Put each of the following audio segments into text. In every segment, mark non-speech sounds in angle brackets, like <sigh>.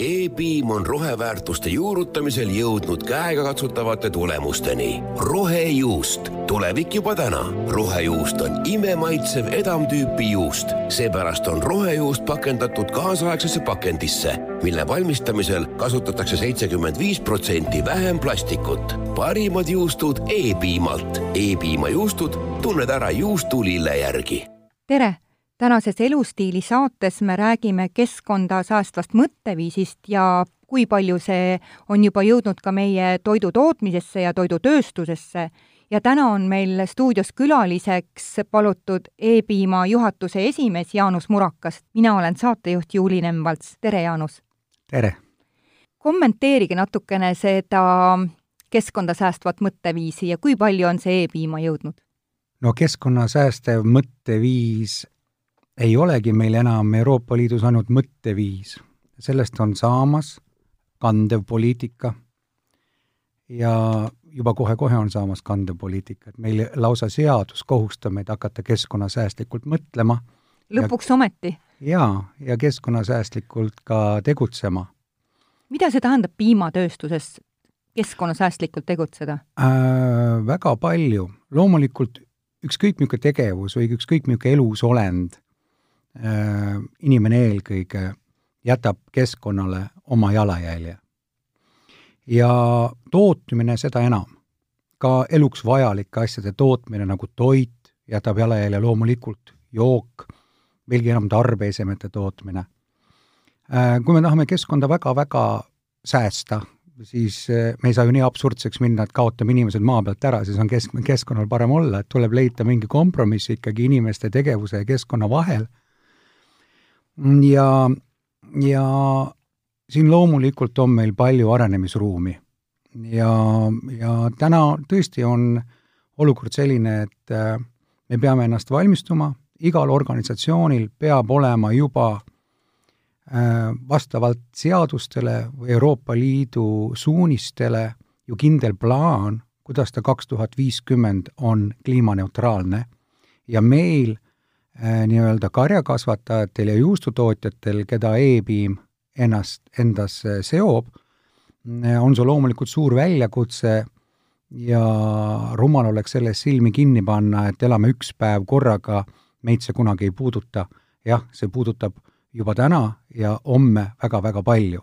E-piim on roheväärtuste juurutamisel jõudnud käegakatsutavate tulemusteni. rohejuust, tulevik juba täna. rohejuust on imemaitsev edamtüüpi juust, seepärast on rohejuust pakendatud kaasaegsesse pakendisse, mille valmistamisel kasutatakse seitsekümmend viis protsenti vähem plastikut. parimad juustud E-piimalt. E-piima juustud tunned ära juustulille järgi. tere tänases Elustiili saates me räägime keskkonda säästvast mõtteviisist ja kui palju see on juba jõudnud ka meie toidu tootmisesse ja toidutööstusesse ja täna on meil stuudios külaliseks palutud E-piima juhatuse esimees Jaanus Murakas. mina olen saatejuht Juuli Nemvalts, tere Jaanus! tere! kommenteerige natukene seda keskkonda säästvat mõtteviisi ja kui palju on see E-piima jõudnud? no keskkonnasäästev mõtteviis ei olegi meil enam Euroopa Liidus ainult mõtteviis, sellest on saamas kandev poliitika ja juba kohe-kohe on saamas kandev poliitika, et meil lausa seadus kohustab meid hakata keskkonnasäästlikult mõtlema. lõpuks ja, ometi? jaa, ja keskkonnasäästlikult ka tegutsema. mida see tähendab piimatööstuses, keskkonnasäästlikult tegutseda äh,? Väga palju, loomulikult ükskõik milline tegevus või ükskõik milline elusolend inimene eelkõige jätab keskkonnale oma jalajälje. ja tootmine seda enam. ka eluks vajalike asjade tootmine nagu toit jätab jalajälje loomulikult, jook, veelgi enam tarbeesemete tootmine. Äh, kui me tahame keskkonda väga-väga säästa, siis äh, me ei saa ju nii absurdseks minna, et kaotame inimesed maa pealt ära, siis on kesk-, keskkonnal parem olla, et tuleb leida mingi kompromiss ikkagi inimeste tegevuse ja keskkonna vahel ja, ja siin loomulikult on meil palju arenemisruumi. ja, ja täna tõesti on olukord selline, et äh, me peame ennast valmistuma, igal organisatsioonil peab olema juba äh, vastavalt seadustele või Euroopa Liidu suunistele ju kindel plaan, kuidas ta kaks tuhat viiskümmend on kliimaneutraalne ja meil nii-öelda karjakasvatajatel ja juustutootjatel, keda E-piim ennast, endas seob, äh, on see loomulikult suur väljakutse ja rumal oleks selles silmi kinni panna, et elame üks päev korraga, meid see kunagi ei puuduta. jah, see puudutab juba täna ja homme väga-väga palju.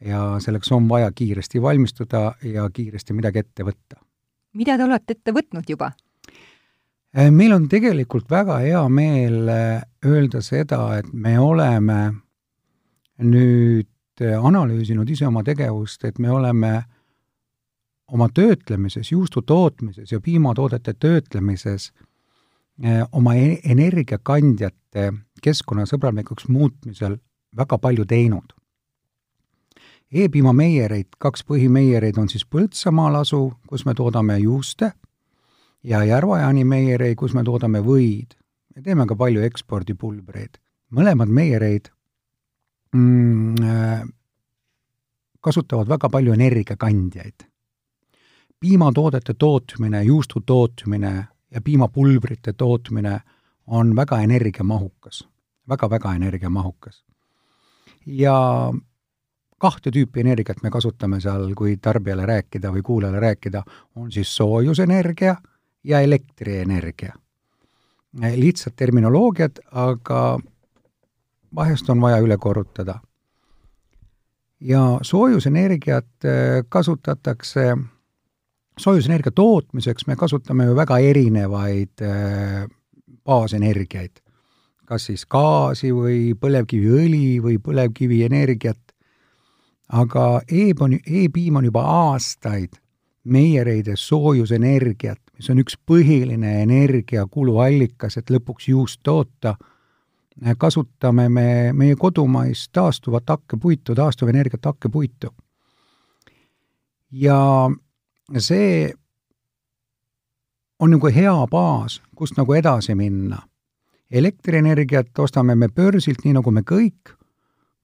ja selleks on vaja kiiresti valmistuda ja kiiresti midagi ette võtta. mida te olete ette võtnud juba? Äh, meil on tegelikult väga hea meel äh, öelda seda, et me oleme nüüd äh, analüüsinud ise oma tegevust, et me oleme oma töötlemises, juustu tootmises ja piimatoodete töötlemises oma e-, energiakandjate keskkonnasõbralikuks muutmisel väga palju teinud. E-piimameiereid, kaks põhimeiereid on siis Põltsamaal asu, kus me toodame juuste ja Järva-Jaani meierei, kus me toodame võid. me teeme ka palju ekspordipulbreid. mõlemad meiereid mm, äh, kasutavad väga palju energiakandjaid. piimatoodete tootmine, juustu tootmine ja piimapulbrite tootmine on väga energiamahukas väga,, väga-väga energiamahukas. ja kahte tüüpi energiat me kasutame seal, kui tarbijale rääkida või kuulajale rääkida, on siis soojusenergia ja elektrienergia. lihtsad terminoloogiad, aga vahest on vaja üle korrutada. ja soojusenergiat äh, kasutatakse, soojusenergia tootmiseks me kasutame ju väga erinevaid äh, baasenergiaid, kas siis gaasi või põlevkiviõli või põlevkivienergiat, aga e-piim e on juba aastaid meiereides soojusenergiat mis on üks põhiline energiakuluallikas, et lõpuks juust toota, kasutame me meie kodumaist taastuvat hakkepuitu, taastuvenergiat hakkepuitu. ja see on nagu hea baas, kust nagu edasi minna. elektrienergiat ostame me börsilt, nii nagu me kõik,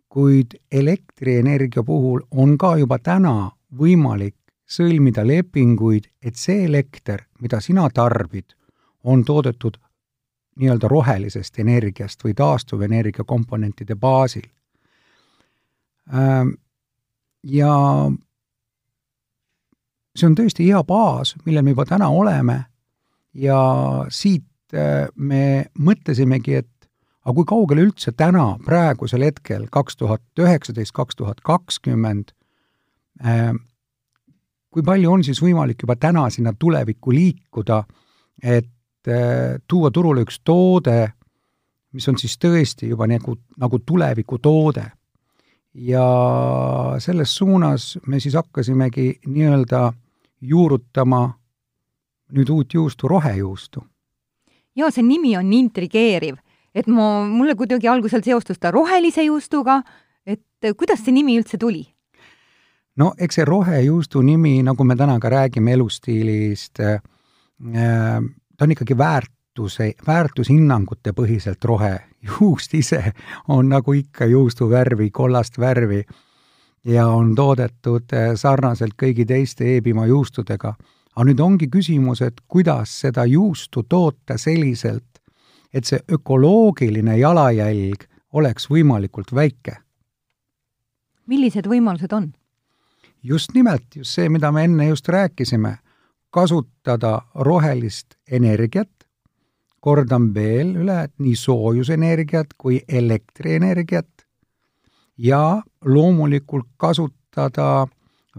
kuid elektrienergia puhul on ka juba täna võimalik sõlmida lepinguid, et see elekter, mida sina tarbid, on toodetud nii-öelda rohelisest energiast või taastuvenergia komponentide baasil. Ja see on tõesti hea baas, millel me juba täna oleme ja siit äh, me mõtlesimegi, et aga kui kaugele üldse täna, praegusel hetkel, kaks tuhat üheksateist, kaks tuhat kakskümmend, kui palju on siis võimalik juba täna sinna tulevikku liikuda, et äh, tuua turule üks toode, mis on siis tõesti juba nagu, nagu tulevikutoode. ja selles suunas me siis hakkasimegi nii-öelda juurutama nüüd uut juustu, rohejuustu. jaa, see nimi on intrigeeriv, et ma, mulle kuidagi algusel seostus ta rohelise juustuga, et kuidas see nimi üldse tuli? No eks see rohejuustu nimi, nagu me täna ka räägime elustiilist äh,, ta on ikkagi väärtuse, väärtushinnangute põhiselt rohe. juust ise on nagu ikka juustuvärvi, kollast värvi ja on toodetud äh, sarnaselt kõigi teiste e-piima juustudega. aga nüüd ongi küsimus, et kuidas seda juustu toota selliselt, et see ökoloogiline jalajälg oleks võimalikult väike. millised võimalused on? Just nimelt, just see, mida me enne just rääkisime, kasutada rohelist energiat, kordan veel üle, et nii soojusenergiat kui elektrienergiat. ja loomulikult kasutada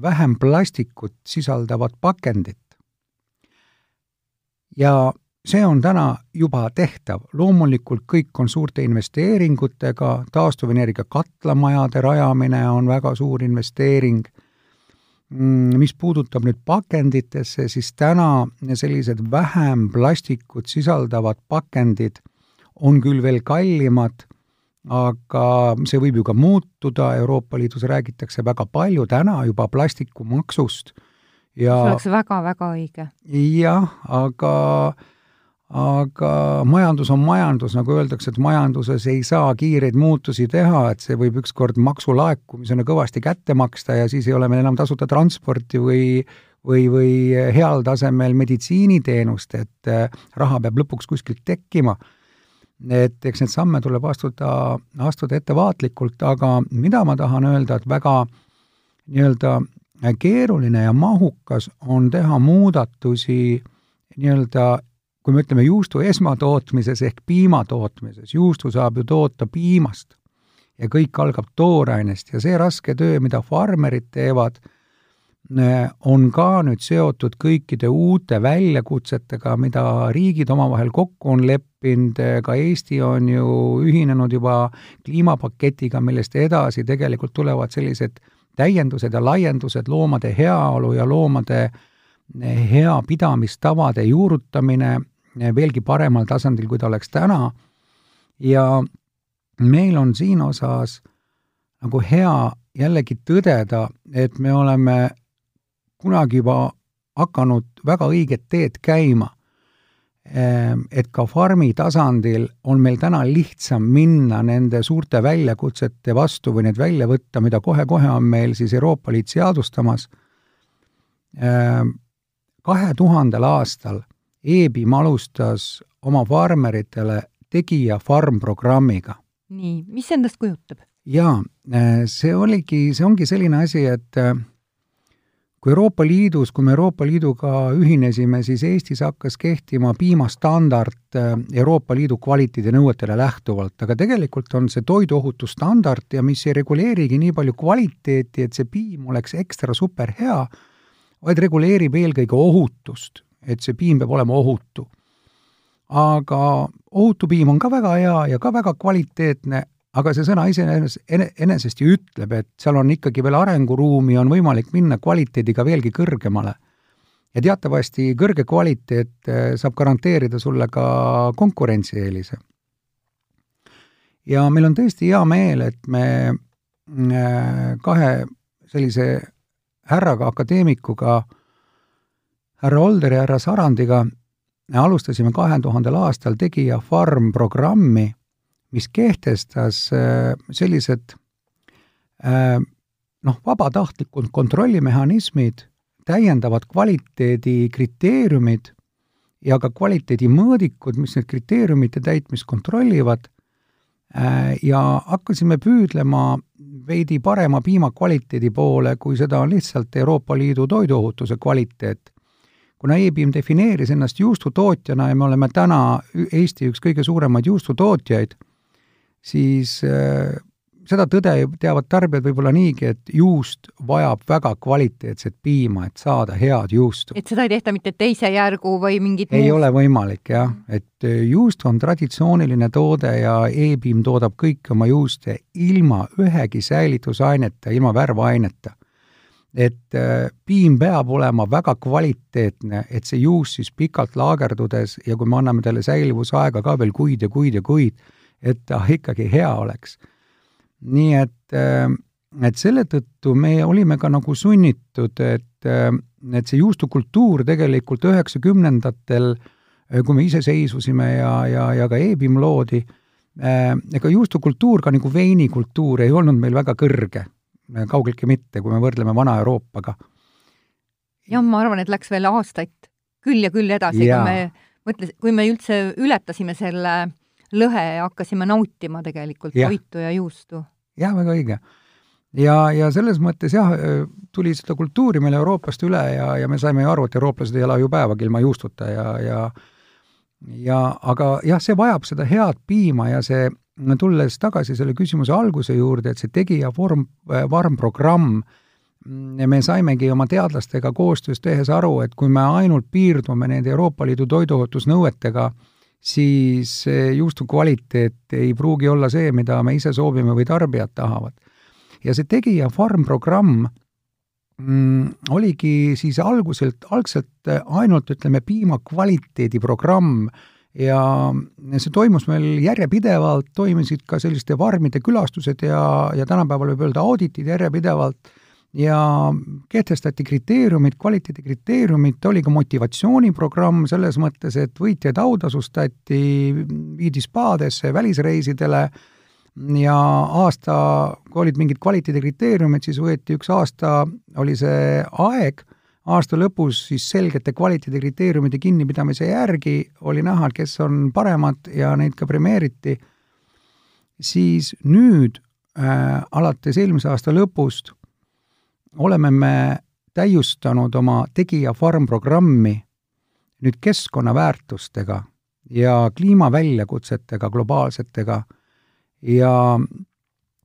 vähem plastikut sisaldavat pakendit. ja see on täna juba tehtav, loomulikult kõik on suurte investeeringutega, taastuvenergia katlamajade rajamine on väga suur investeering, mis puudutab nüüd pakenditesse, siis täna sellised vähem plastikut sisaldavad pakendid on küll veel kallimad aga see võib ju ka muutuda, Euroopa Liidus räägitakse väga palju täna juba plastikumaksust ja see oleks väga-väga õige. jah, aga aga majandus on majandus, nagu öeldakse, et majanduses ei saa kiireid muutusi teha, et see võib ükskord maksulaekumisena kõvasti kätte maksta ja siis ei ole meil enam tasuta transporti või või, või heal tasemel meditsiiniteenust, et eh, raha peab lõpuks kuskilt tekkima. Et eks neid samme tuleb astuda, astuda ettevaatlikult, aga mida ma tahan öelda, et väga nii-öelda keeruline ja mahukas on teha muudatusi nii-öelda kui me ütleme juustu esmatootmises ehk piima tootmises, juustu saab ju toota piimast ja kõik algab toorainest ja see raske töö, mida farmerid teevad, on ka nüüd seotud kõikide uute väljakutsetega, mida riigid omavahel kokku on leppinud, ka Eesti on ju ühinenud juba kliimapaketiga, millest edasi tegelikult tulevad sellised täiendused ja laiendused, loomade heaolu ja loomade hea pidamistavade juurutamine veelgi paremal tasandil, kui ta oleks täna, ja meil on siin osas nagu hea jällegi tõdeda, et me oleme kunagi juba hakanud väga õiget teed käima. Ehm, et ka farmi tasandil on meil täna lihtsam minna nende suurte väljakutsete vastu või neid välja võtta, mida kohe-kohe on meil siis Euroopa Liit seadustamas. Ehm, kahe tuhandel aastal EBIM alustas oma farmeritele Tegija farm programmiga. nii, mis endast kujutab? jaa, see oligi, see ongi selline asi, et kui Euroopa Liidus, kui me Euroopa Liiduga ühinesime, siis Eestis hakkas kehtima piimastandard äh, Euroopa Liidu kvaliteedinõuetele lähtuvalt, aga tegelikult on see toiduohutusstandard ja mis ei reguleerigi nii palju kvaliteeti, et see piim oleks ekstra super hea, vaid reguleerib eelkõige ohutust, et see piim peab olema ohutu. aga ohutu piim on ka väga hea ja ka väga kvaliteetne, aga see sõna iseenesest, enesest ju ütleb, et seal on ikkagi veel arenguruumi, on võimalik minna kvaliteediga veelgi kõrgemale. ja teatavasti kõrge kvaliteet eh, saab garanteerida sulle ka konkurentsieelise. ja meil on tõesti hea meel, et me eh, kahe sellise härraga, akadeemikuga, härra Older ja härra Sarandiga, alustasime kahe tuhandel aastal Tegija Farm programmi mis kehtestas äh, sellised äh, noh, vabatahtlikud kontrollimehhanismid, täiendavad kvaliteedikriteeriumid ja ka kvaliteedimõõdikud, mis need kriteeriumite täitmist kontrollivad, äh, ja hakkasime püüdlema veidi parema piima kvaliteedi poole, kui seda on lihtsalt Euroopa Liidu toiduohutuse kvaliteet. Kuna E-piim defineeris ennast juustutootjana ja me oleme täna Eesti üks kõige suuremaid juustutootjaid, siis äh, seda tõde teavad tarbijad võib-olla niigi, et juust vajab väga kvaliteetset piima, et saada head juustu. et seda ei tehta mitte teise järgu või mingit ei muud... ole võimalik jah, et äh, juust on traditsiooniline toode ja E-piim toodab kõiki oma juuste ilma ühegi säilitusaineta, ilma värvaineta. Et äh, piim peab olema väga kvaliteetne, et see juust siis pikalt laagerdudes ja kui me anname talle säilivusaega ka veel kuid ja kuid ja kuid, et ta <laughs> ikkagi hea oleks. Nii et, äh, et selle tõttu me olime ka nagu sunnitud, et, äh, et see juustukultuur tegelikult üheksakümnendatel, kui me iseseisvusime ja, ja, ja ka e-piim loodi, ega juustukultuur ka nagu veinikultuur ei olnud meil väga kõrge, kaugeltki mitte, kui me võrdleme Vana-Euroopaga. jah, ma arvan, et läks veel aastaid küll ja küll edasi, kui me mõtles, kui me üldse ületasime selle lõhe ja hakkasime nautima tegelikult ja. toitu ja juustu jah, väga õige. ja, ja selles mõttes jah, tuli seda kultuuri meil Euroopast üle ja, ja me saime ju aru, et eurooplased ei ela ju päevagi ilma juustuta ja, ja ja aga jah, see vajab seda head piima ja see, tulles tagasi selle küsimuse alguse juurde, et see tegija vorm, varmprogramm, me saimegi oma teadlastega koostöös tehes aru, et kui me ainult piirdume nende Euroopa Liidu toiduohutusnõuetega, siis juustu kvaliteet ei pruugi olla see, mida me ise soovime või tarbijad tahavad. ja see Tegija Farm programm mm, oligi siis alguselt, algselt ainult ütleme, piima kvaliteedi programm ja see toimus meil järjepidevalt, toimusid ka selliste farmide külastused ja, ja tänapäeval võib öelda auditid järjepidevalt. Ja kehtestati kriteeriumid, kvaliteedikriteeriumid, oli ka motivatsiooniprogramm selles mõttes, et võitjaid autasustati, viidi spaadesse, välisreisidele. Ja aasta, kui olid mingid kvaliteedikriteeriumid, siis võeti üks aasta, oli see aeg, aasta lõpus siis selgete kvaliteedikriteeriumide kinnipidamise järgi oli näha, et kes on paremad ja neid ka premeeriti, siis nüüd äh, alates eelmise aasta lõpust oleme me täiustanud oma Tegija Farm programmi nüüd keskkonnaväärtustega ja kliimaväljakutsetega, globaalsetega ja,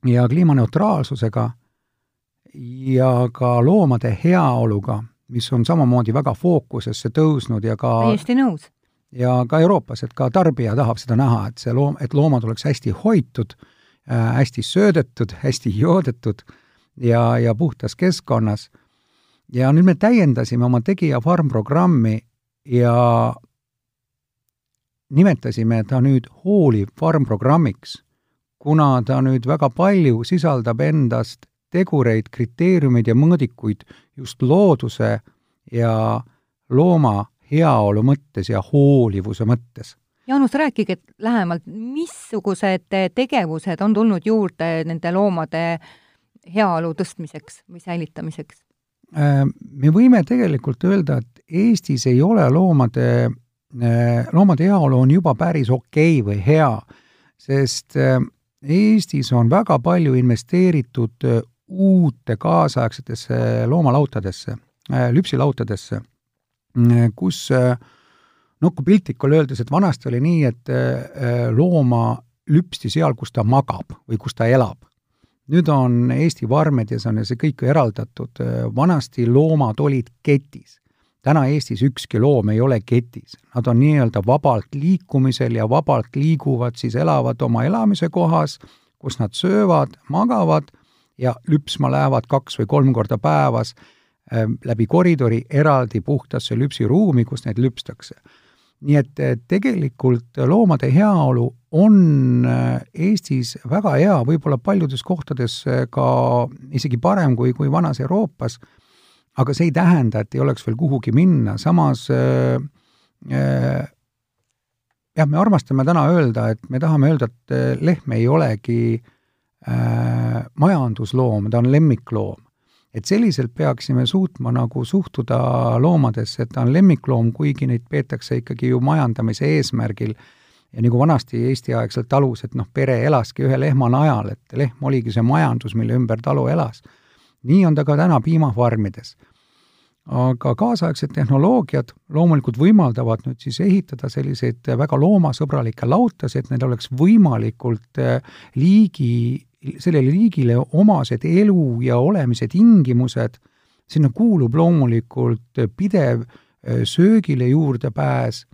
ja kliimaneutraalsusega ja ka loomade heaoluga, mis on samamoodi väga fookusesse tõusnud ja ka täiesti nõus. ja ka Euroopas, et ka tarbija tahab seda näha, et see loom, et loomad oleks hästi hoitud äh,, hästi söödetud, hästi joodetud ja, ja puhtas keskkonnas. ja nüüd me täiendasime oma Tegija Farm programmi ja nimetasime ta nüüd hooliv farm programmiks, kuna ta nüüd väga palju sisaldab endast tegureid, kriteeriumeid ja mõõdikuid just looduse ja looma heaolu mõttes ja hoolivuse mõttes. Jaanus, rääkige lähemalt, missugused tegevused on tulnud juurde nende loomade heaolu tõstmiseks või säilitamiseks? Äh, me võime tegelikult öelda, et Eestis ei ole loomade, äh, loomade heaolu on juba päris okei okay või hea, sest äh, Eestis on väga palju investeeritud uute kaasaegsetesse loomalautadesse, lüpsilautadesse, kus noh, kui piltlikult öeldes, et vanasti oli nii, et looma lüpsti seal, kus ta magab või kus ta elab nüüd on Eesti Varmedias on see kõik eraldatud, vanasti loomad olid ketis. täna Eestis ükski loom ei ole ketis, nad on nii-öelda vabalt liikumisel ja vabalt liiguvad, siis elavad oma elamise kohas, kus nad söövad, magavad ja lüpsma lähevad kaks või kolm korda päevas äh, läbi koridori eraldi puhtasse lüpsiruumi, kus neid lüpstakse. Nii et tegelikult loomade heaolu on äh, Eestis väga hea, võib-olla paljudes kohtades äh, ka isegi parem kui, kui vanas Euroopas, aga see ei tähenda, et ei oleks veel kuhugi minna, samas äh, äh, jah, me armastame täna öelda, et me tahame öelda, et lehm ei olegi äh, majandusloom, ta on lemmikloom et selliselt peaksime suutma nagu suhtuda loomadesse, et ta on lemmikloom, kuigi neid peetakse ikkagi ju majandamise eesmärgil, ja nagu vanasti Eesti-aegselt talus, et noh, pere elaski ühe lehma najal, et lehm oligi see majandus, mille ümber talu elas. nii on ta ka täna piimafarmides. aga kaasaegsed tehnoloogiad loomulikult võimaldavad nüüd siis ehitada selliseid väga loomasõbralikke lautasid, et neil oleks võimalikult eh, liigi, sellele liigile omased elu ja olemise tingimused, sinna kuulub loomulikult pidev söögile juurdepääs,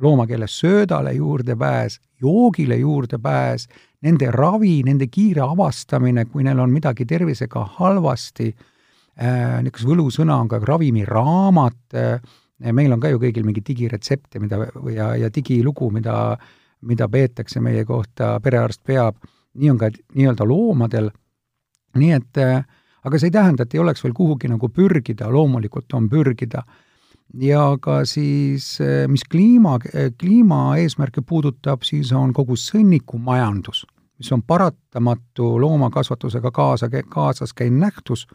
loomakeeles söödale juurdepääs, joogile juurdepääs, nende ravi, nende kiire avastamine, kui neil on midagi tervisega halvasti äh,, niisuguse võlusõna on ka ravimiraamat äh,, meil on ka ju kõigil mingi digiretsepte, mida ja, ja digilugu, mida, mida peetakse meie kohta, perearst peab, nii on ka nii-öelda loomadel, nii et äh, aga see ei tähenda, et ei oleks veel kuhugi nagu pürgida, loomulikult on pürgida. Äh,, ja ka siis, eh, mis kliima, eh, kliimaeesmärke puudutab, siis on kogu sõnnikumajandus, mis on paratamatu loomakasvatusega kaasa, kaasas käiv nähtus,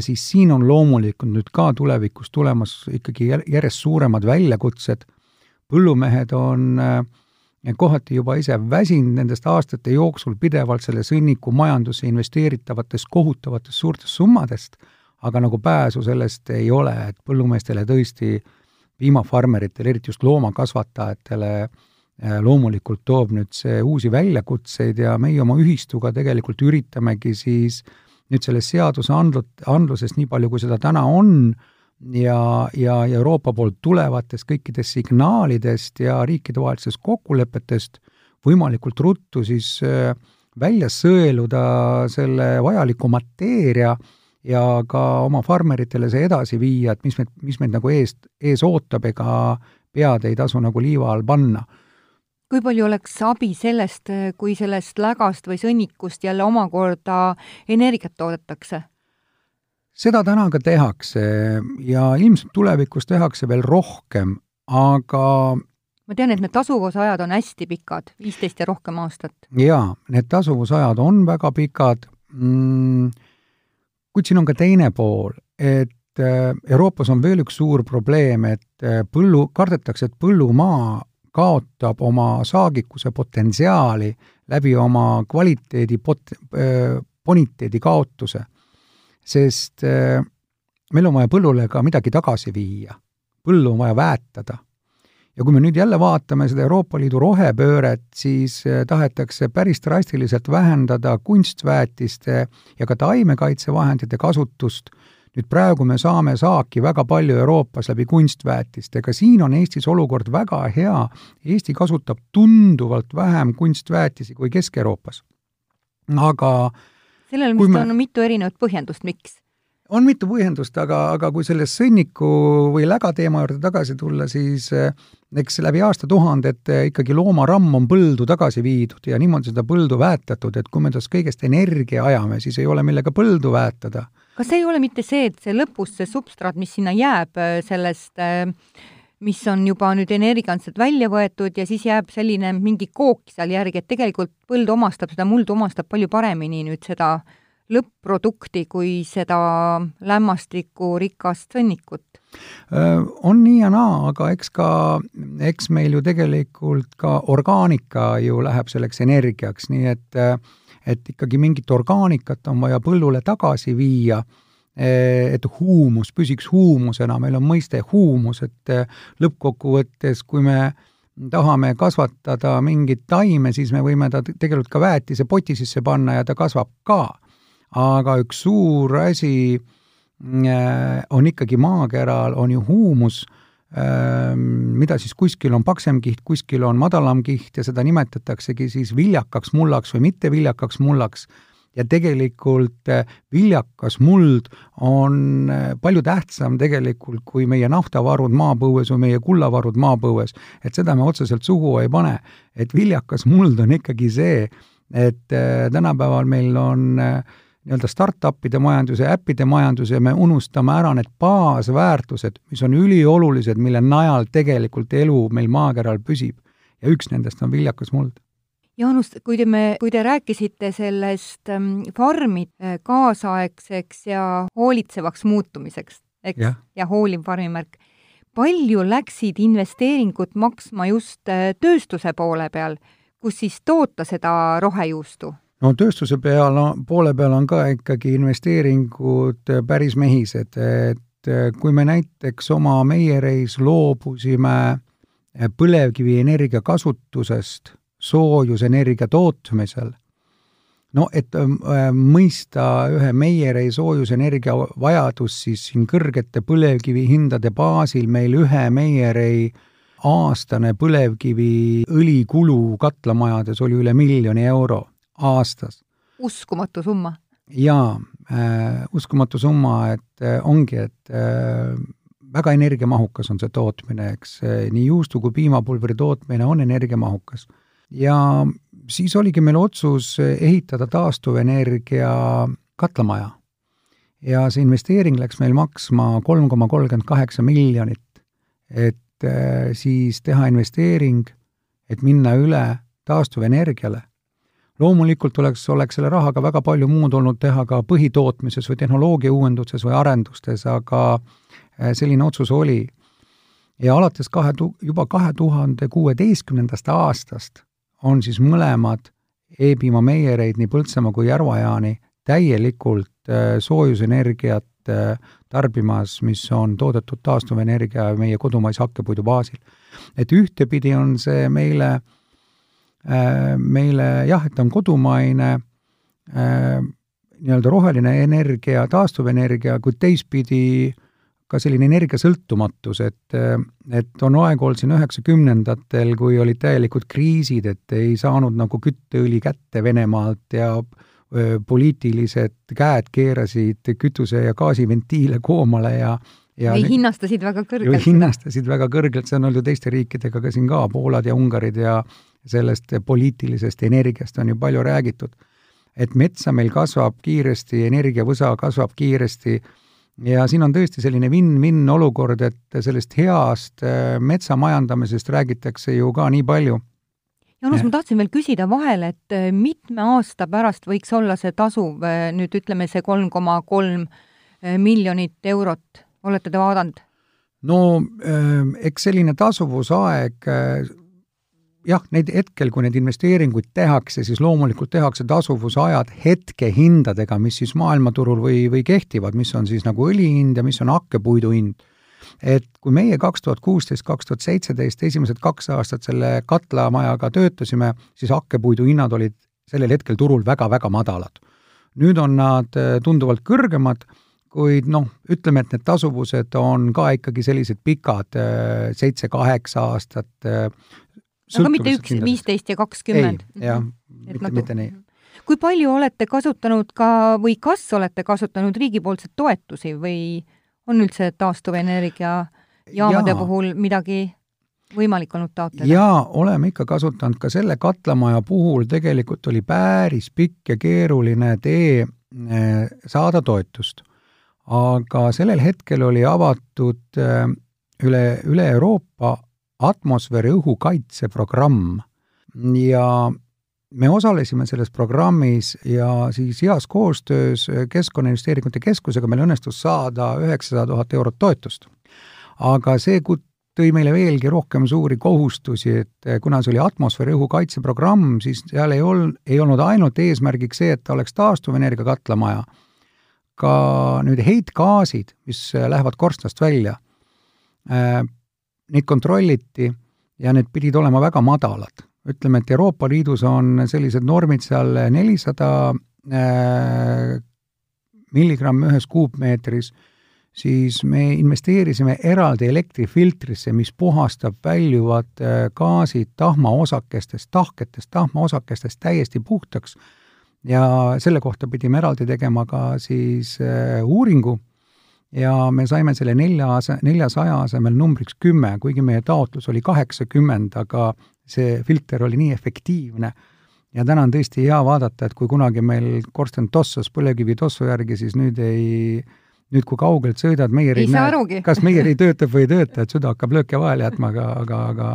siis siin on loomulikult nüüd ka tulevikus tulemas ikkagi järjest suuremad väljakutsed, põllumehed on kohati juba ise väsinud nendest aastate jooksul pidevalt selle sõnnikumajandusse investeeritavatest kohutavatest suurtest summadest aga nagu pääsu sellest ei ole, et põllumeestele tõesti, piimafarmeritele, eriti just loomakasvatajatele, äh, loomulikult toob nüüd see uusi väljakutseid ja meie oma ühistuga tegelikult üritamegi siis nüüd sellest seadusandlut-, andlusest, nii palju kui seda täna on, ja, ja Euroopa poolt tulevatest kõikidest signaalidest ja riikidevahelistest kokkulepetest võimalikult ruttu siis äh, välja sõeluda selle vajaliku mateeria, ja ka oma farmeritele see edasi viia, et mis meid, mis meid nagu eest, ees ootab, ega pead ei tasu nagu liiva all panna. kui palju oleks abi sellest, kui sellest lägast või sõnnikust jälle omakorda energiat toodetakse? Seda täna ka tehakse ja ilmselt tulevikus tehakse veel rohkem, aga ma tean, et need tasuvusajad on hästi pikad, viisteist ja rohkem aastat. jaa, need tasuvusajad on väga pikad mm,, kuid siin on ka teine pool, et äh, Euroopas on veel üks suur probleem, et äh, põllu, kardetakse, et põllumaa kaotab oma saagikuse potentsiaali läbi oma kvaliteedi pot-, äh, boniteedi kaotuse. Sest meil on vaja põllule ka midagi tagasi viia, põllu on vaja väetada ja kui me nüüd jälle vaatame seda Euroopa Liidu rohepööret, siis eh, tahetakse päris drastiliselt vähendada kunstväetiste ja ka taimekaitsevahendite kasutust. nüüd praegu me saame saaki väga palju Euroopas läbi kunstväetiste, ka siin on Eestis olukord väga hea, Eesti kasutab tunduvalt vähem kunstväetisi kui Kesk-Euroopas. aga sellel vist me... on mitu erinevat põhjendust, miks on mitu põhjendust, aga, aga kui selle sõnniku või läga teema juurde tagasi tulla, siis eh, eks läbi aastatuhandete ikkagi loomaramm on põldu tagasi viidud ja niimoodi seda põldu väetatud, et kui me tast kõigest energia ajame, siis ei ole millega põldu väetada. kas ei ole mitte see, et see lõpus, see substraat, mis sinna jääb eh, sellest eh, mis on juba nüüd energiakandselt välja võetud ja siis jääb selline mingi kook seal järgi, et tegelikult põld omastab, seda muldu omastab palju paremini nüüd seda lõpp-produkti kui seda lämmastikkurikast sõnnikut? On nii ja naa, aga eks ka, eks meil ju tegelikult ka orgaanika ju läheb selleks energiaks, nii et et ikkagi mingit orgaanikat on vaja põllule tagasi viia, et huumus püsiks huumusena, meil on mõiste huumus, et lõppkokkuvõttes, kui me tahame kasvatada mingit taime, siis me võime ta tegelikult ka väetise poti sisse panna ja ta kasvab ka aga üks suur asi äh, on ikkagi maakeral, on ju huumus, ähm, mida siis kuskil on paksem kiht, kuskil on madalam kiht ja seda nimetataksegi siis viljakaks mullaks või mitteviljakaks mullaks. Ja tegelikult äh, viljakas muld on äh, palju tähtsam tegelikult kui meie naftavarud maapõues või meie kullavarud maapõues. et seda me otseselt suhu ei pane. et viljakas muld on ikkagi see, et tänapäeval meil on äh, nii-öelda startup'ide majanduse, äppide majanduse ja me unustame ära need baasväärtused, mis on üliolulised, mille najal tegelikult elu meil maakeral püsib. ja üks nendest on viljakas muld. Jaanus, kui te me, kui te rääkisite sellest ähm, farmi äh, kaasaegseks ja hoolitsevaks muutumiseks, eks, ja hooliv farmimärk, palju läksid investeeringud maksma just tööstuse poole peal, kus siis toota seda rohejuustu? no tööstuse peal, poole peal on ka ikkagi investeeringud päris mehised, et kui me näiteks oma meiereis loobusime põlevkivienergia kasutusest soojusenergia tootmisel, no et äh, mõista ühe meierei soojusenergia vajadus, siis siin kõrgete põlevkivihindade baasil meil ühe meierei aastane põlevkiviõli kulu katlamajades oli üle miljoni euro aastas. uskumatu summa. jaa äh,, uskumatu summa, et äh, ongi, et äh, väga energiamahukas on see tootmine, eks äh, nii juustu kui piimapulbri tootmine on energiamahukas. Ja siis oligi meil otsus ehitada taastuvenergia katlamaja. ja see investeering läks meil maksma kolm koma kolmkümmend kaheksa miljonit, et äh, siis teha investeering, et minna üle taastuvenergiale loomulikult oleks, oleks selle rahaga väga palju muud olnud teha ka põhitootmises või tehnoloogia uuenduses või arendustes, aga äh, selline otsus oli. ja alates kahe tu-, juba kahe tuhande kuueteistkümnendast aastast on siis mõlemad E-piima meiereid nii Põltsamaa kui Järva-Jaani täielikult äh, soojusenergiat äh, tarbimas, mis on toodetud taastuvenergia meie kodumaise hakkepuidu baasil. et ühtepidi on see meile äh, Äh, meile jah, et ta on kodumaine äh, nii-öelda roheline energia, taastuvenergia, kuid teistpidi ka selline energiasõltumatus, et, et on aeg olnud siin üheksakümnendatel, kui olid täielikud kriisid, et ei saanud nagu kütteõli kätte Venemaalt ja poliitilised käed keerasid kütuse- ja gaasiventiile koomale ja ja või hinnastasid väga kõrgelt. hinnastasid väga kõrgelt, see on olnud teiste riikidega ka siin ka, Poolad ja Ungarid ja sellest poliitilisest energiast on ju palju räägitud. et metsa meil kasvab kiiresti, energiavõsa kasvab kiiresti ja siin on tõesti selline win-win olukord, et sellest heast äh, metsamajandamisest räägitakse ju ka nii palju. Jaanus, ma tahtsin veel küsida vahele, et äh, mitme aasta pärast võiks olla see tasuv, äh, nüüd ütleme, see kolm koma kolm miljonit eurot, olete te vaadanud? no eks selline tasuvusaeg jah, neid hetkel, kui neid investeeringuid tehakse, siis loomulikult tehakse tasuvusajad hetkehindadega, mis siis maailmaturul või, või kehtivad, mis on siis nagu õli hind ja mis on hakkepuidu hind. et kui meie kaks tuhat kuusteist, kaks tuhat seitseteist esimesed kaks aastat selle katlamajaga töötasime, siis hakkepuidu hinnad olid sellel hetkel turul väga-väga madalad. nüüd on nad äh, tunduvalt kõrgemad, kuid noh, ütleme, et need tasuvused on ka ikkagi sellised pikad, äh, seitse-kaheksa aastat, äh, aga mitte üks, viisteist ja kakskümmend? jah, mitte nagu,, mitte nii. kui palju olete kasutanud ka või kas olete kasutanud riigipoolseid toetusi või on üldse taastuvenergia jaamade ja. puhul midagi võimalik olnud taotleda? jaa, oleme ikka kasutanud, ka selle katlamaja puhul tegelikult oli päris pikk ja keeruline tee eh, saada toetust. aga sellel hetkel oli avatud eh, üle, üle Euroopa atmosfääri õhukaitse programm ja me osalesime selles programmis ja siis heas koostöös Keskkonnainvesteeringute Keskusega meil õnnestus saada üheksasada tuhat eurot toetust. aga see tõi meile veelgi rohkem suuri kohustusi, et kuna see oli atmosfääri õhukaitse programm, siis seal ei olnud, ei olnud ainult eesmärgiks see, et oleks taastuvenergia katlamaja, ka nüüd heitgaasid, mis lähevad korstnast välja, neid kontrolliti ja need pidid olema väga madalad. ütleme, et Euroopa Liidus on sellised normid seal nelisada äh, milligramm ühes kuupmeetris, siis me investeerisime eraldi elektrifiltrisse, mis puhastab väljuvad äh, gaasid tahmaosakestest, tahketest tahmaosakestest täiesti puhtaks ja selle kohta pidime eraldi tegema ka siis äh, uuringu ja me saime selle nelja, neljasaja asemel numbriks kümme, kuigi meie taotlus oli kaheksakümmend, aga see filter oli nii efektiivne. Ja täna on tõesti hea vaadata, et kui kunagi meil korsten tossas põlevkivi tossu järgi, siis nüüd ei, nüüd kui kaugelt sõidad, meier ei näe, <laughs> kas meier ei töötab või ei tööta, et süda hakkab lööke vahele jätma, aga, aga, aga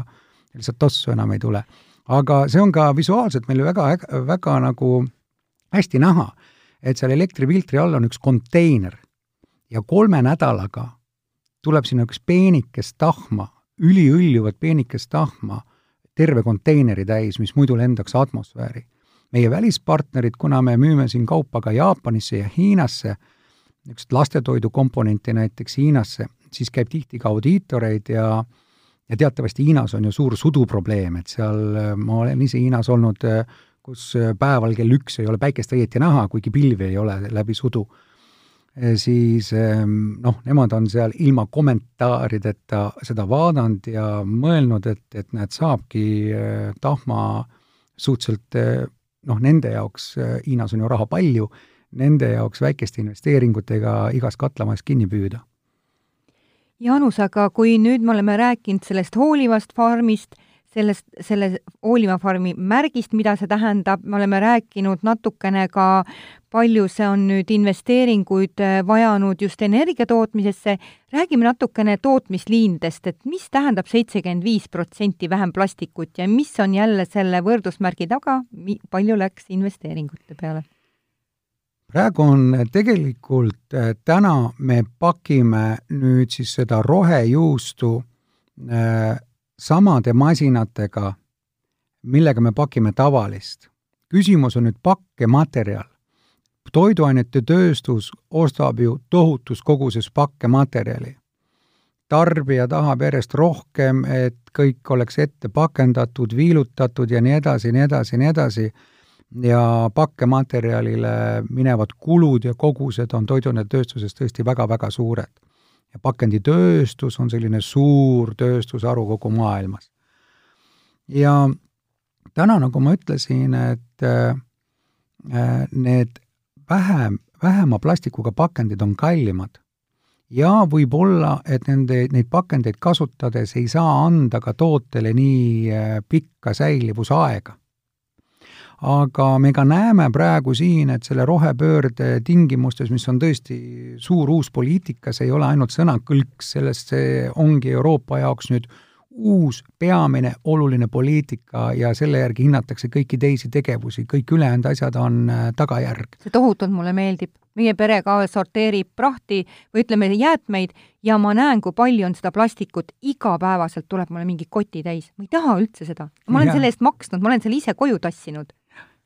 lihtsalt tossu enam ei tule. aga see on ka visuaalselt meil väga, väga nagu hästi näha, et seal elektrifiltri all on üks konteiner ja kolme nädalaga tuleb sinna üks peenikest tahma, üliõljuvat peenikest tahma, terve konteineri täis, mis muidu lendaks atmosfääri. meie välispartnerid, kuna me müüme siin kaupa ka Jaapanisse ja Hiinasse, niisugust lastetoidu komponenti näiteks Hiinasse, siis käib tihti ka audiitoreid ja ja teatavasti Hiinas on ju suur suduprobleem, et seal, ma olen ise Hiinas olnud, kus päeval kell üks ei ole päikest õieti näha, kuigi pilvi ei ole läbi sudu, siis noh, nemad on seal ilma kommentaarideta seda vaadanud ja mõelnud, et, et näed, saabki tahma suhteliselt noh, nende jaoks, Hiinas on ju raha palju, nende jaoks väikeste investeeringutega igas katlamajas kinni püüda. Jaanus, aga kui nüüd me oleme rääkinud sellest hoolivast farmist, sellest, selle hooliva farmi märgist, mida see tähendab, me oleme rääkinud natukene ka, palju see on nüüd investeeringuid äh, vajanud just energia tootmisesse, räägime natukene tootmisliinidest, et mis tähendab seitsekümmend viis protsenti vähem plastikut ja mis on jälle selle võrdusmärgi taga, palju läks investeeringute peale? praegu on tegelikult, äh, täna me pakime nüüd siis seda rohejuustu äh, samade masinatega, millega me pakime tavalist. küsimus on nüüd pakkematerjal. toiduainete tööstus ostab ju tohutus koguses pakkematerjali. tarbija tahab järjest rohkem, et kõik oleks ette pakendatud, viilutatud ja nii edasi, nii edasi, nii edasi ja pakkematerjalile minevad kulud ja kogused on toiduainetööstuses tõesti väga-väga suured. Ja pakenditööstus on selline suur tööstusharu kogu maailmas. ja täna, nagu ma ütlesin, et äh, need vähem, vähema plastikuga pakendid on kallimad ja võib-olla, et nende, neid pakendeid kasutades ei saa anda ka tootele nii äh, pikka säilivusaega aga me ka näeme praegu siin, et selle rohepöörde tingimustes, mis on tõesti suur uus poliitika, see ei ole ainult sõnakõlks, sellest see ongi Euroopa jaoks nüüd uus peamine oluline poliitika ja selle järgi hinnatakse kõiki teisi tegevusi, kõik ülejäänud asjad on äh, tagajärg. see tohutult mulle meeldib. meie pere ka sorteerib prahti või ütleme, jäätmeid ja ma näen, kui palju on seda plastikut, igapäevaselt tuleb mulle mingi koti täis. ma ei taha üldse seda. ma olen ja. selle eest maksnud, ma olen selle ise koju tassinud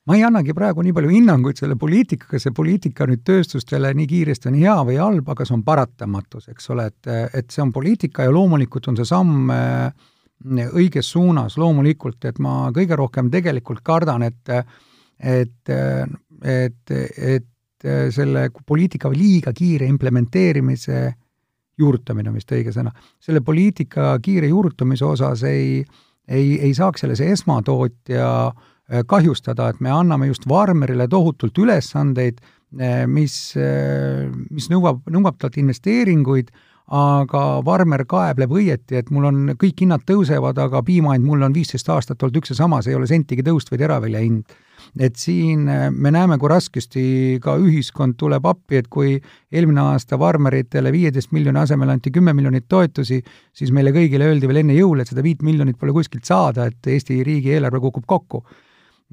ma ei annagi praegu nii palju hinnanguid selle poliitikaga, see poliitika nüüd tööstustele nii kiiresti on hea või halb, aga see on paratamatus, eks ole, et, et see on poliitika ja loomulikult on see samm äh, õiges suunas, loomulikult, et ma kõige rohkem tegelikult kardan, et et, et, et selle poliitika liiga kiire implementeerimise juurutamine on vist õige sõna, selle poliitika kiire juurutamise osas ei, ei, ei saaks selles esmatootja äh, kahjustada, et me anname just farmerile tohutult ülesandeid, äh, mis, äh, mis nõuab, nõuab talt investeeringuid, aga farmer kaebleb õieti, et mul on, kõik hinnad tõusevad, aga piima hind mul on viisteist aastat olnud üks ja sama, see ei ole sentigi tõust või teravilja hind. et siin me näeme, kui raskesti ka ühiskond tuleb appi, et kui eelmine aasta farmeritele viieteist miljoni asemel anti kümme miljonit toetusi, siis meile kõigile öeldi veel enne jõule, et seda viit miljonit pole kuskilt saada, et Eesti riigieelarve kukub kokku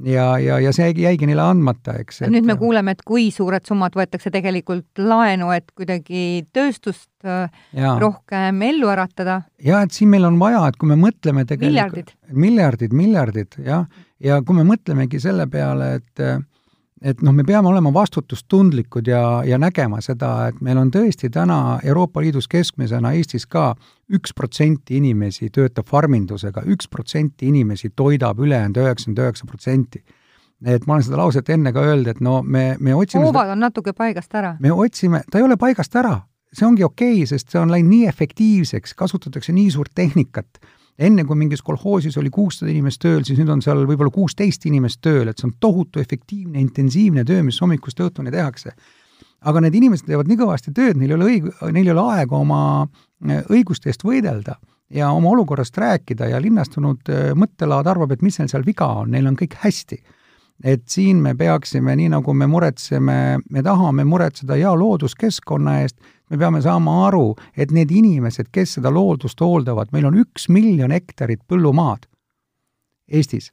ja, ja, ja see jäigi neile andmata, eks. nüüd me kuuleme, et kui suured summad võetakse tegelikult laenu, et kuidagi tööstust äh, ja. rohkem ellu äratada. jah, et siin meil on vaja, et kui me mõtleme tegelikult miljardid, miljardid, miljardid, jah, ja kui me mõtlemegi selle peale, et et noh, me peame olema vastutustundlikud ja, ja nägema seda, et meil on tõesti täna Euroopa Liidus keskmisena, Eestis ka, üks protsenti inimesi töötab farmindusega, üks protsenti inimesi toidab ülejäänud üheksakümmend üheksa protsenti et ma olen seda lauset enne ka öelnud, et no me, me otsime hoovad on natuke paigast ära. me otsime, ta ei ole paigast ära, see ongi okei okay,, sest see on läinud nii efektiivseks, kasutatakse nii suurt tehnikat enne kui mingis kolhoosis oli kuussada inimest tööl, siis nüüd on seal võib-olla kuusteist inimest tööl, et see on tohutu efektiivne, intensiivne töö, mis hommikust õhtuni tehakse. aga need inimesed teevad nii kõvasti tööd, neil ei ole õig-, neil ei ole aega oma äh, õiguste eest võidelda ja oma olukorrast rääkida ja linnastunud äh, mõttelaad arvab, et mis neil seal viga on, neil on kõik hästi et siin me peaksime, nii nagu me muretseme, me tahame muretseda hea looduskeskkonna eest, me peame saama aru, et need inimesed, kes seda loodust hooldavad, meil on üks miljon hektarit põllumaad Eestis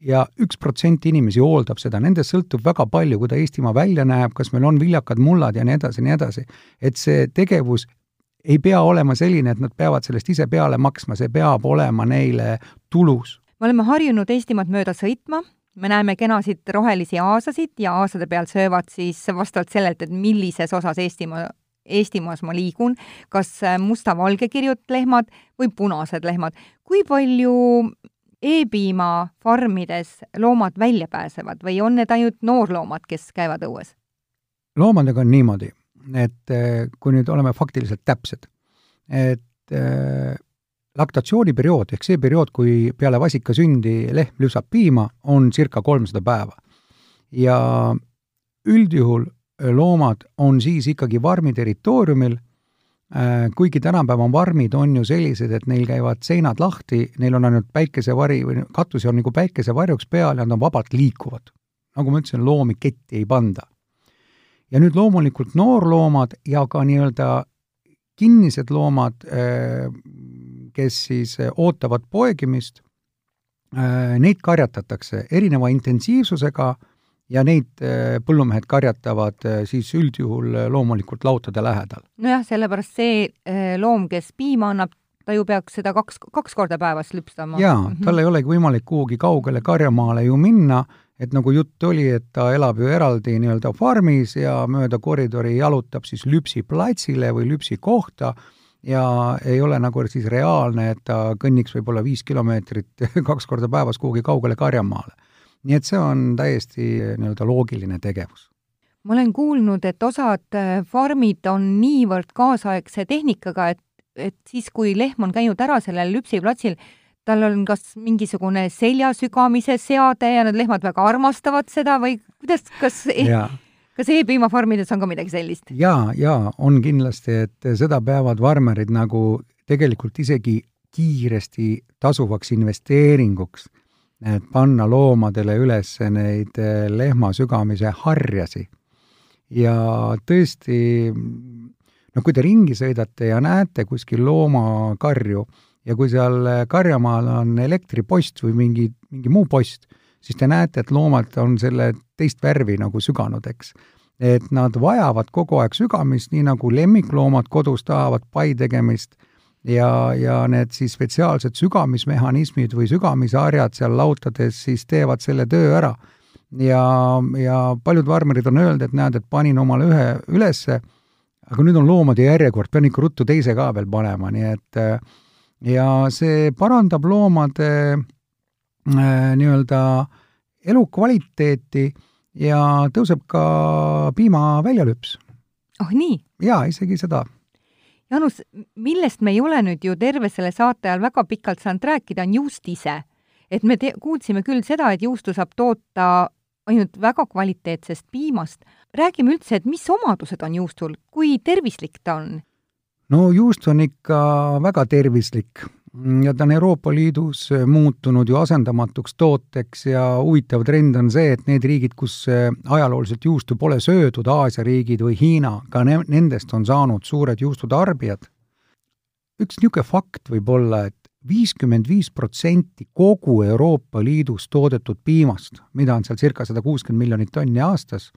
ja üks protsent inimesi hooldab seda, nendest sõltub väga palju, kui ta Eestimaa välja näeb, kas meil on viljakad mullad ja nii edasi, nii edasi. et see tegevus ei pea olema selline, et nad peavad sellest ise peale maksma, see peab olema neile tulus. me oleme harjunud Eestimaad mööda sõitma, me näeme kenasid rohelisi aasasid ja aasade peal söövad siis vastavalt sellelt, et millises osas Eestimaa, Eestimaas ma liigun, kas musta-valgekirjud lehmad või punased lehmad. kui palju E-piima farmides loomad välja pääsevad või on need ainult noorloomad, kes käivad õues? loomadega on niimoodi, et eh, kui nüüd oleme faktiliselt täpsed, et äh, laktatsiooniperiood ehk see periood, kui peale vasika sündi lehm lüpsab piima, on circa kolmsada päeva. ja üldjuhul loomad on siis ikkagi farmi territooriumil Äh, kuigi tänapäeva varmid on ju sellised, et neil käivad seinad lahti, neil on ainult päikesevari või katus on nagu päikesevarjuks peal ja nad on vabalt liikuvad. nagu ma ütlesin, loomi ketti ei panda. ja nüüd loomulikult noorloomad ja ka nii-öelda kinnised loomad, äh, kes siis ootavad poegimist, äh, neid karjatatakse erineva intensiivsusega ja neid äh, põllumehed karjatavad äh, siis üldjuhul äh, loomulikult lautade lähedal. nojah, sellepärast see loom, kes piima annab, ta ju peaks seda kaks, kaks korda päevas lüpstama. jaa, mhm. tal ei olegi võimalik kuhugi kaugele karjamaale ju minna, et nagu jutt oli, et ta elab ju eraldi nii-öelda farmis ja mööda koridori jalutab siis lüpsiplatsile või lüpsikohta ja ei ole nagu siis reaalne, et ta kõnniks võib-olla viis kilomeetrit <laughs> kaks korda päevas kuhugi kaugele karjamaale nii et see on täiesti nii-öelda loogiline tegevus. ma olen kuulnud, et osad äh, farmid on niivõrd kaasaegse tehnikaga, et, et siis, kui lehm on käinud ära sellel lüpsiplatsil, tal on kas mingisugune seljasügamise seade ja need lehmad väga armastavad seda või kuidas, kas e kas e-piimafarmides on ka midagi sellist? jaa, jaa, on kindlasti, et seda peavad farmerid nagu tegelikult isegi kiiresti tasuvaks investeeringuks panna loomadele üles neid eh, lehma sügamise harjasi. ja tõesti, noh, kui te ringi sõidate ja näete kuskil loomakarju ja kui seal karjamaal on elektripost või mingi, mingi muu post, siis te näete, et loomad on selle teist värvi nagu süganud, eks. et nad vajavad kogu aeg sügamist, nii nagu lemmikloomad kodus tahavad pai tegemist ja, ja need siis spetsiaalsed sügamismehhanismid või sügamisharjad seal lautades siis teevad selle töö ära. ja, ja paljud farmerid on öelnud, et näed, et panin omale ühe ülesse, aga nüüd on loomade järjekord, pean ikka ruttu teise ka veel panema, nii et ja see parandab loomade äh, nii-öelda elukvaliteeti ja tõuseb ka piima väljalüps. oh nii? jaa, isegi seda Jaanus, millest me ei ole nüüd ju terve selle saate ajal väga pikalt saanud rääkida, on juust ise. et me te-, kuulsime küll seda, et juustu saab toota ainult väga kvaliteetsest piimast. räägime üldse, et mis omadused on juustul, kui tervislik ta on? no juust on ikka väga tervislik ja ta on Euroopa Liidus muutunud ju asendamatuks tooteks ja huvitav trend on see, et need riigid, kus ajalooliselt juustu pole söödud, Aasia riigid või Hiina, ka ne-, nendest on saanud suured juustutarbijad. üks niisugune fakt võib olla, et viiskümmend viis protsenti kogu Euroopa Liidus toodetud piimast, mida on seal circa sada kuuskümmend miljonit tonni aastas,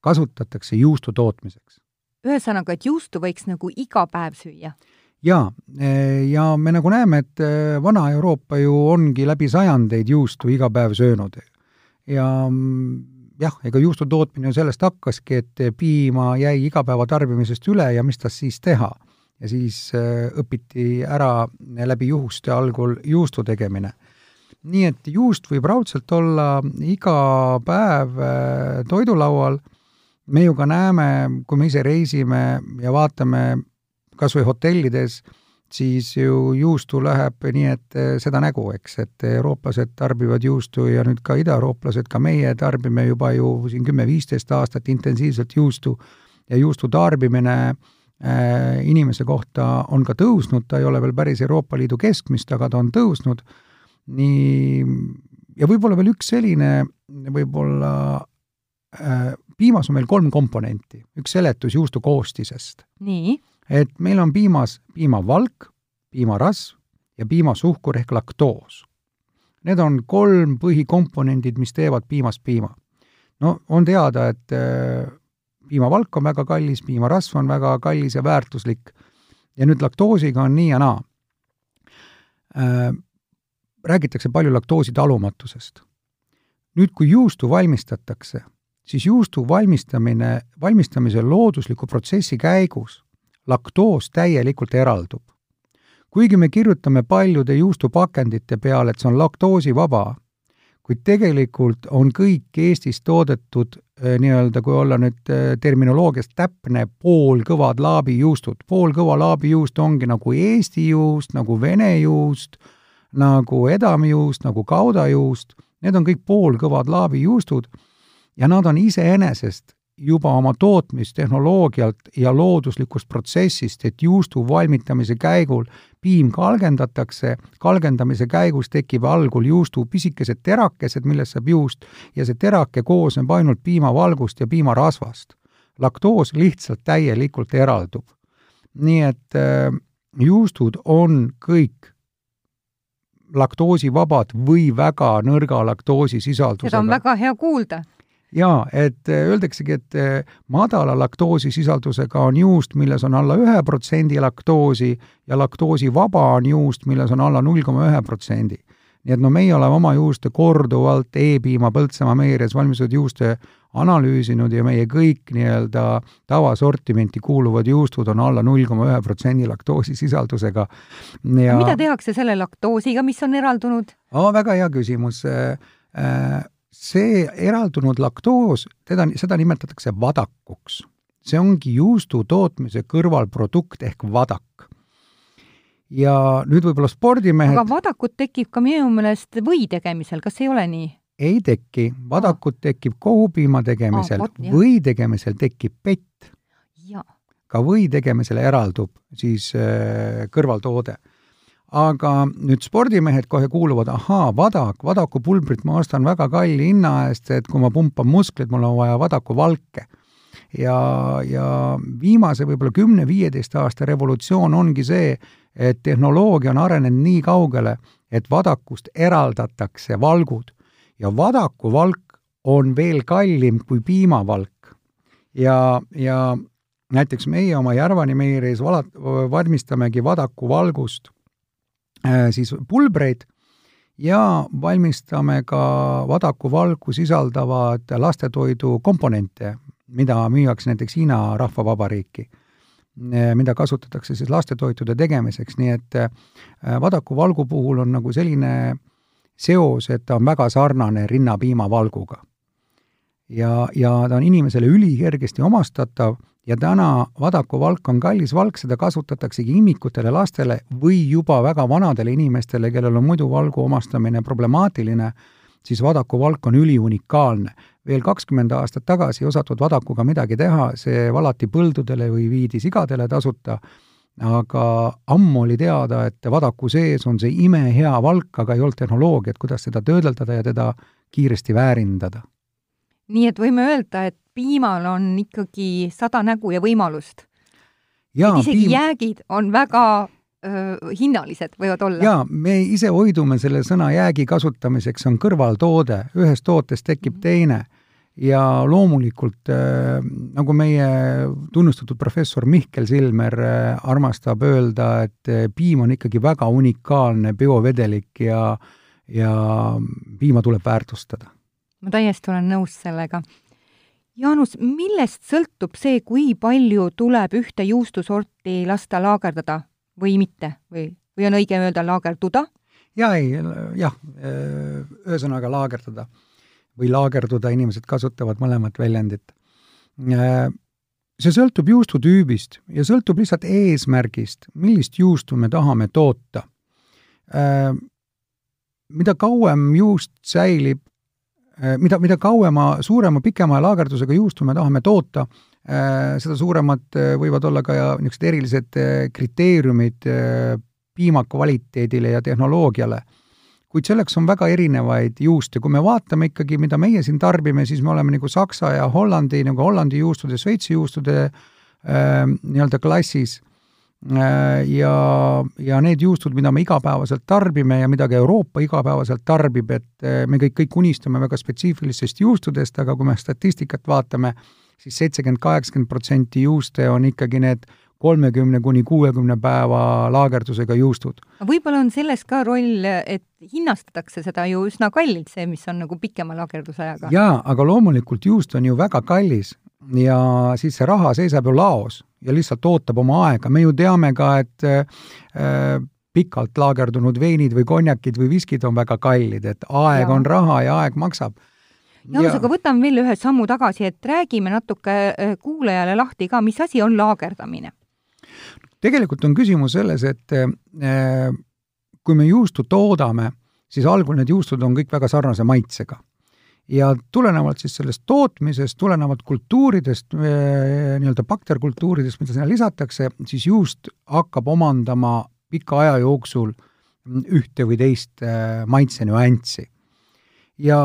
kasutatakse juustu tootmiseks. ühesõnaga, et juustu võiks nagu iga päev süüa? Jaa, eh, ja me nagu näeme, et eh, Vana-Euroopa ju ongi läbi sajandeid juustu iga päev söönud. ja mm, jah, ega juustu tootmine ju sellest hakkaski, et piima jäi igapäevatarbimisest üle ja mis tast siis teha. ja siis eh, õpiti ära läbi juhuste algul juustu tegemine. nii et juust võib raudselt olla iga päev toidulaual, me ju ka näeme, kui me ise reisime ja vaatame kas või hotellides, siis ju juustu läheb nii, et eh, seda nägu, eks, et eurooplased tarbivad juustu ja nüüd ka idaeurooplased, ka meie tarbime juba ju siin kümme-viisteist aastat intensiivselt juustu ja juustu tarbimine äh, inimese kohta on ka tõusnud, ta ei ole veel päris Euroopa Liidu keskmist, aga ta on tõusnud, nii, ja võib-olla veel üks selline võib-olla äh, piimas on meil kolm komponenti, üks seletus juustu koostisest. nii et meil on piimas piimavalk, piimarasv ja piimasuhkur ehk laktoos. Need on kolm põhikomponendid, mis teevad piimast piima. no on teada, et äh, piimavalk on väga kallis, piimarasv on väga kallis ja väärtuslik ja nüüd laktoosiga on nii ja naa äh,. räägitakse palju laktoosi talumatusest. nüüd, kui juustu valmistatakse, siis juustu valmistamine, valmistamise loodusliku protsessi käigus laktoos täielikult eraldub. kuigi me kirjutame paljude juustupakendite peale, et see on laktoosivaba, kuid tegelikult on kõik Eestis toodetud eh, nii-öelda, kui olla nüüd eh, terminoloogias täpne, poolkõvad laabijuustud. poolkõva laabijuust ongi nagu Eesti juust, nagu Vene juust, nagu edamijuust, nagu kaudajuust, need on kõik poolkõvad laabijuustud ja nad on iseenesest juba oma tootmistehnoloogialt ja looduslikust protsessist, et juustu valmitamise käigul piim kalgendatakse, kalgendamise käigus tekib algul juustu pisikesed terakesed, millest saab juust, ja see terake koosneb ainult piimavalgust ja piimarasvast. laktoos lihtsalt täielikult eraldub. nii et äh, juustud on kõik laktoosivabad või väga nõrga laktoosisisaldusega. seda on väga hea kuulda jaa, et äh, öeldaksegi, et äh, madala laktoosisisaldusega on juust, milles on alla ühe protsendi laktoosi ja laktoosivaba on juust, milles on alla null koma ühe protsendi. nii et no meie oleme oma juuste korduvalt E-piima Põltsamaa meerias valmistatud juuste analüüsinud ja meie kõik nii-öelda tavasortimenti kuuluvad juustud on alla null koma ühe protsendi laktoosisisaldusega ja mida tehakse selle laktoosiga, mis on eraldunud oh,? väga hea küsimus äh, äh, see eraldunud laktoos, teda, seda nimetatakse vadakuks. see ongi juustu tootmise kõrvalprodukt ehk vadak. ja nüüd võib-olla spordimehed aga vadakut tekib ka minu meelest või tegemisel, kas ei ole nii? ei teki, vadakut ah. tekib kohupiima tegemisel ah,, või tegemisel tekib pett. ka või tegemisel eraldub siis äh, kõrvaltoode aga nüüd spordimehed kohe kuuluvad, ahaa, vadak, vadakupulbrit ma ostan väga kalli hinna eest, et kui ma pumpan muskleid, mul on vaja vadakuvalke. ja, ja viimase võib-olla kümne-viieteist aasta revolutsioon ongi see, et tehnoloogia on arenenud nii kaugele, et vadakust eraldatakse valgud ja vadakuvalk on veel kallim kui piimavalk. ja, ja näiteks meie oma Järvani meiris vala-, valmistamegi vadakuvalgust siis pulbreid ja valmistame ka vadakuvalku sisaldavad lastetoidu komponente, mida müüakse näiteks Hiina Rahvavabariiki, äh, mida kasutatakse siis lastetoitude tegemiseks, nii et äh, vadakuvalgu puhul on nagu selline seos, et ta on väga sarnane rinnapiimavalguga. ja, ja ta on inimesele ülikergesti omastatav ja täna vadakuvalk on kallis valk, seda kasutataksegi imikutele lastele või juba väga vanadele inimestele, kellel on muidu valgu omastamine problemaatiline, siis vadakuvalk on üliunikaalne. veel kakskümmend aastat tagasi ei osatud vadakuga midagi teha, see valati põldudele või viidi sigadele tasuta, aga ammu oli teada, et vadaku sees on see imehea valk, aga ei olnud tehnoloogiat, kuidas seda töödeldada ja teda kiiresti väärindada. Nii et võime öelda, et piimal on ikkagi sada nägu ja võimalust. et isegi piim... jäägid on väga öö, hinnalised, võivad olla. jaa, me ise hoidume selle sõna jäägi kasutamiseks, see on kõrvaltoode, ühest tootest tekib -hmm. teine ja loomulikult äh, nagu meie tunnustatud professor Mihkel Silmer äh, armastab öelda, et äh, piim on ikkagi väga unikaalne biovedelik ja, ja piima tuleb väärtustada. Ma täiesti olen nõus sellega Jaanus, millest sõltub see, kui palju tuleb ühte juustusorti lasta laagerdada või mitte või, või on õige öelda laagerduda? jaa, ei, jah, ühesõnaga laagerdada või laagerduda, inimesed kasutavad mõlemat väljendit. see sõltub juustutüübist ja sõltub lihtsalt eesmärgist, millist juustu me tahame toota. mida kauem juust säilib mida, mida kauema, suurema, pikema laagerdusega juustu me tahame toota, äh, seda suuremad äh, võivad olla ka niisugused erilised kriteeriumid piima kvaliteedile ja tehnoloogiale. kuid selleks on väga erinevaid juuste, kui me vaatame ikkagi, mida meie siin tarbime, siis me oleme nagu Saksa ja Hollandi, nagu Hollandi juustude, Šveitsi juustude äh, nii-öelda klassis Äh, ja, ja need juustud, mida me igapäevaselt tarbime ja mida ka Euroopa igapäevaselt tarbib, et äh, me kõik, kõik unistame väga spetsiifilistest juustudest, aga kui me statistikat vaatame, siis seitsekümmend, kaheksakümmend protsenti juuste on ikkagi need kolmekümne kuni kuuekümne päeva laagerdusega juustud. võib-olla on selles ka roll, et hinnastatakse seda ju üsna kallilt, see, mis on nagu pikema laagerdusajaga. jaa, aga loomulikult juust on ju väga kallis ja siis see raha seisab ju laos ja lihtsalt ootab oma aega, me ju teame ka, et äh, pikalt laagerdunud veinid või konjakid või viskid on väga kallid, et aeg ja. on raha ja aeg maksab Jaanus, aga võtame veel ühe sammu tagasi, et räägime natuke äh, kuulajale lahti ka, mis asi on laagerdamine? tegelikult on küsimus selles, et äh, kui me juustu toodame, siis algul need juustud on kõik väga sarnase maitsega. Ja tulenevalt siis sellest tootmisest, tulenevalt kultuuridest, äh, nii-öelda bakterkultuuridest, mida sinna lisatakse, siis juust hakkab omandama pika aja jooksul ühte või teist maitsenüanssi. ja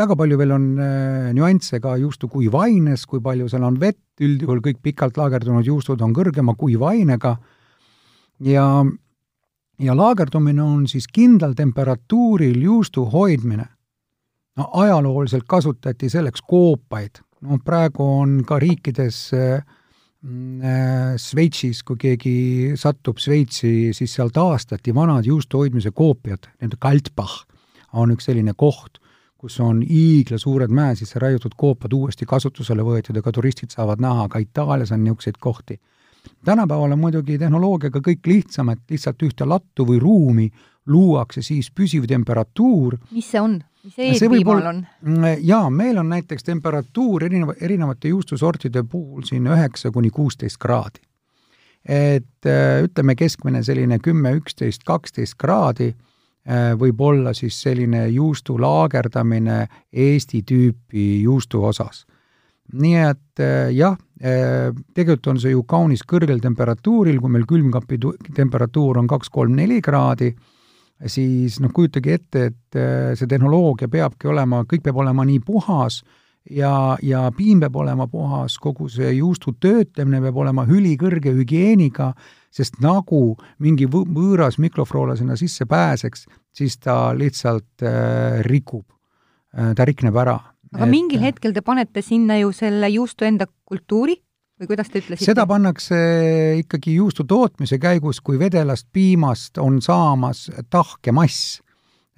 väga palju veel on äh, nüansse ka juustu kuivaines, kui palju seal on vett, üldjuhul kõik pikalt laagerdunud juustud on kõrgema kuivainega ja, ja laagerdumine on siis kindlal temperatuuril juustu hoidmine. No ajalooliselt kasutati selleks koopaid, no praegu on ka riikides äh, äh, Šveitsis, kui keegi satub Šveitsi, siis seal taastati vanad juustu hoidmise koopiad, need Kaltbach on üks selline koht kus on hiiglasuured mäe sisse raiutud koopad uuesti kasutusele võetud ja ka turistid saavad näha, ka Itaalias on niisuguseid kohti. tänapäeval on muidugi tehnoloogiaga kõik lihtsam, et lihtsalt ühte lattu või ruumi luuakse siis püsiv temperatuur. mis see on? Mis see eetpiimal on? Mm, jaa, meil on näiteks temperatuur erineva, erinevate juustusortide puhul siin üheksa kuni kuusteist kraadi. et äh, ütleme, keskmine selline kümme, üksteist, kaksteist kraadi Äh, võib olla siis selline juustu laagerdamine Eesti tüüpi juustu osas. nii et äh, jah, tegelikult on see ju kaunis kõrgel temperatuuril, kui meil külmkapi temperatuur on kaks-kolm-neli kraadi, siis noh, kujutage ette, et see tehnoloogia peabki olema, kõik peab olema nii puhas ja, ja piim peab olema puhas, kogu see juustu töötlemine peab olema ülikõrge hügieeniga sest nagu mingi võõras mikroflora sinna sisse pääseks, siis ta lihtsalt äh, rikub äh,, ta rikneb ära. aga et, mingil hetkel te panete sinna ju selle juustu enda kultuuri või kuidas te ütlesite? seda pannakse ikkagi juustu tootmise käigus, kui vedelast piimast on saamas tahke mass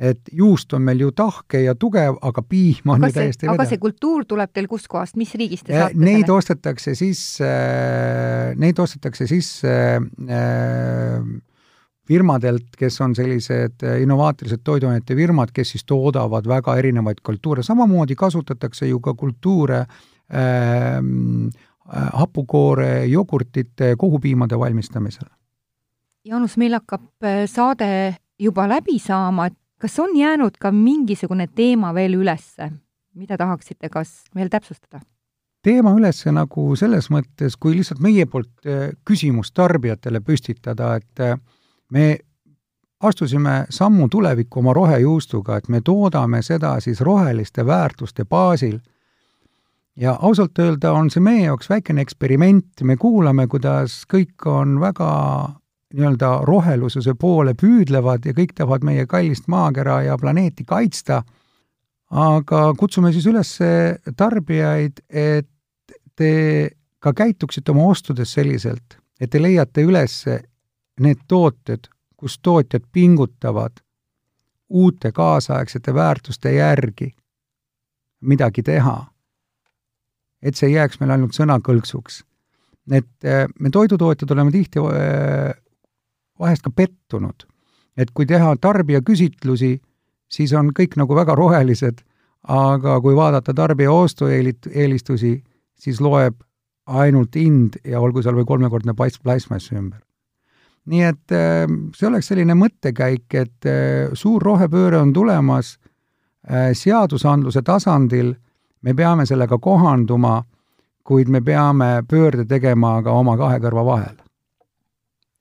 et juust on meil ju tahke ja tugev, aga piim on aga ju täiesti vedev. aga see kultuur tuleb teil kuskohast, mis riigist te saate Neid selle? ostetakse sisse, neid ostetakse sisse äh, firmadelt, kes on sellised innovaatilised toiduainete firmad, kes siis toodavad väga erinevaid kultuure, samamoodi kasutatakse ju ka kultuure äh, hapukoore, jogurtite, kohupiimade valmistamisel. Jaanus, meil hakkab äh, saade juba läbi saama, et kas on jäänud ka mingisugune teema veel ülesse, mida tahaksite kas veel täpsustada? teema üles nagu selles mõttes, kui lihtsalt meie poolt eh, küsimus tarbijatele püstitada, et me astusime sammu tulevikku oma rohejuustuga, et me toodame seda siis roheliste väärtuste baasil. Ja ausalt öelda on see meie jaoks väikene eksperiment, me kuulame, kuidas kõik on väga nii-öelda rohelususe poole püüdlevad ja kõik tahavad meie kallist maakera ja planeeti kaitsta, aga kutsume siis üles tarbijaid, et te ka käituksite oma ostudes selliselt, et te leiate üles need tooted, kus tootjad pingutavad uute kaasaegsete väärtuste järgi. Midagi teha. Et see ei jääks meil ainult sõnakõlksuks. et eh, me toidutootjad oleme tihti eh, vahest ka pettunud. et kui teha tarbijaküsitlusi, siis on kõik nagu väga rohelised, aga kui vaadata tarbija ostueelistusi, siis loeb ainult hind ja olgu seal või kolmekordne plastmass ümber. nii et äh, see oleks selline mõttekäik, et äh, suur rohepööre on tulemas äh, seadusandluse tasandil, me peame sellega kohanduma, kuid me peame pöörde tegema ka oma kahe kõrva vahel.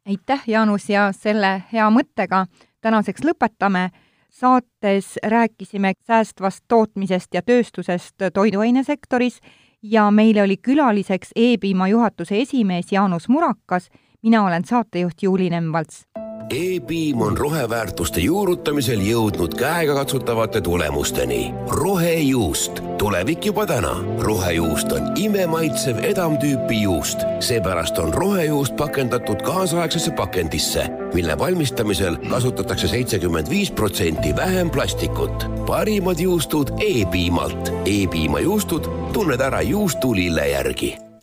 Aitäh, Jaanus, ja selle hea mõttega tänaseks lõpetame. saates rääkisime säästvast tootmisest ja tööstusest toiduainesektoris ja meile oli külaliseks E-piima juhatuse esimees Jaanus Murakas, mina olen saatejuht Juuli Nemvalts E-piim on roheväärtuste juurutamisel jõudnud käegakatsutavate tulemusteni. rohejuust, tulevik juba täna. rohejuust on imemaitsev edamtüüpi juust, seepärast on rohejuust pakendatud kaasaegsesse pakendisse, mille valmistamisel kasutatakse seitsekümmend viis protsenti vähem plastikut. parimad juustud E-piimalt. E-piima juustud tunned ära juustulille järgi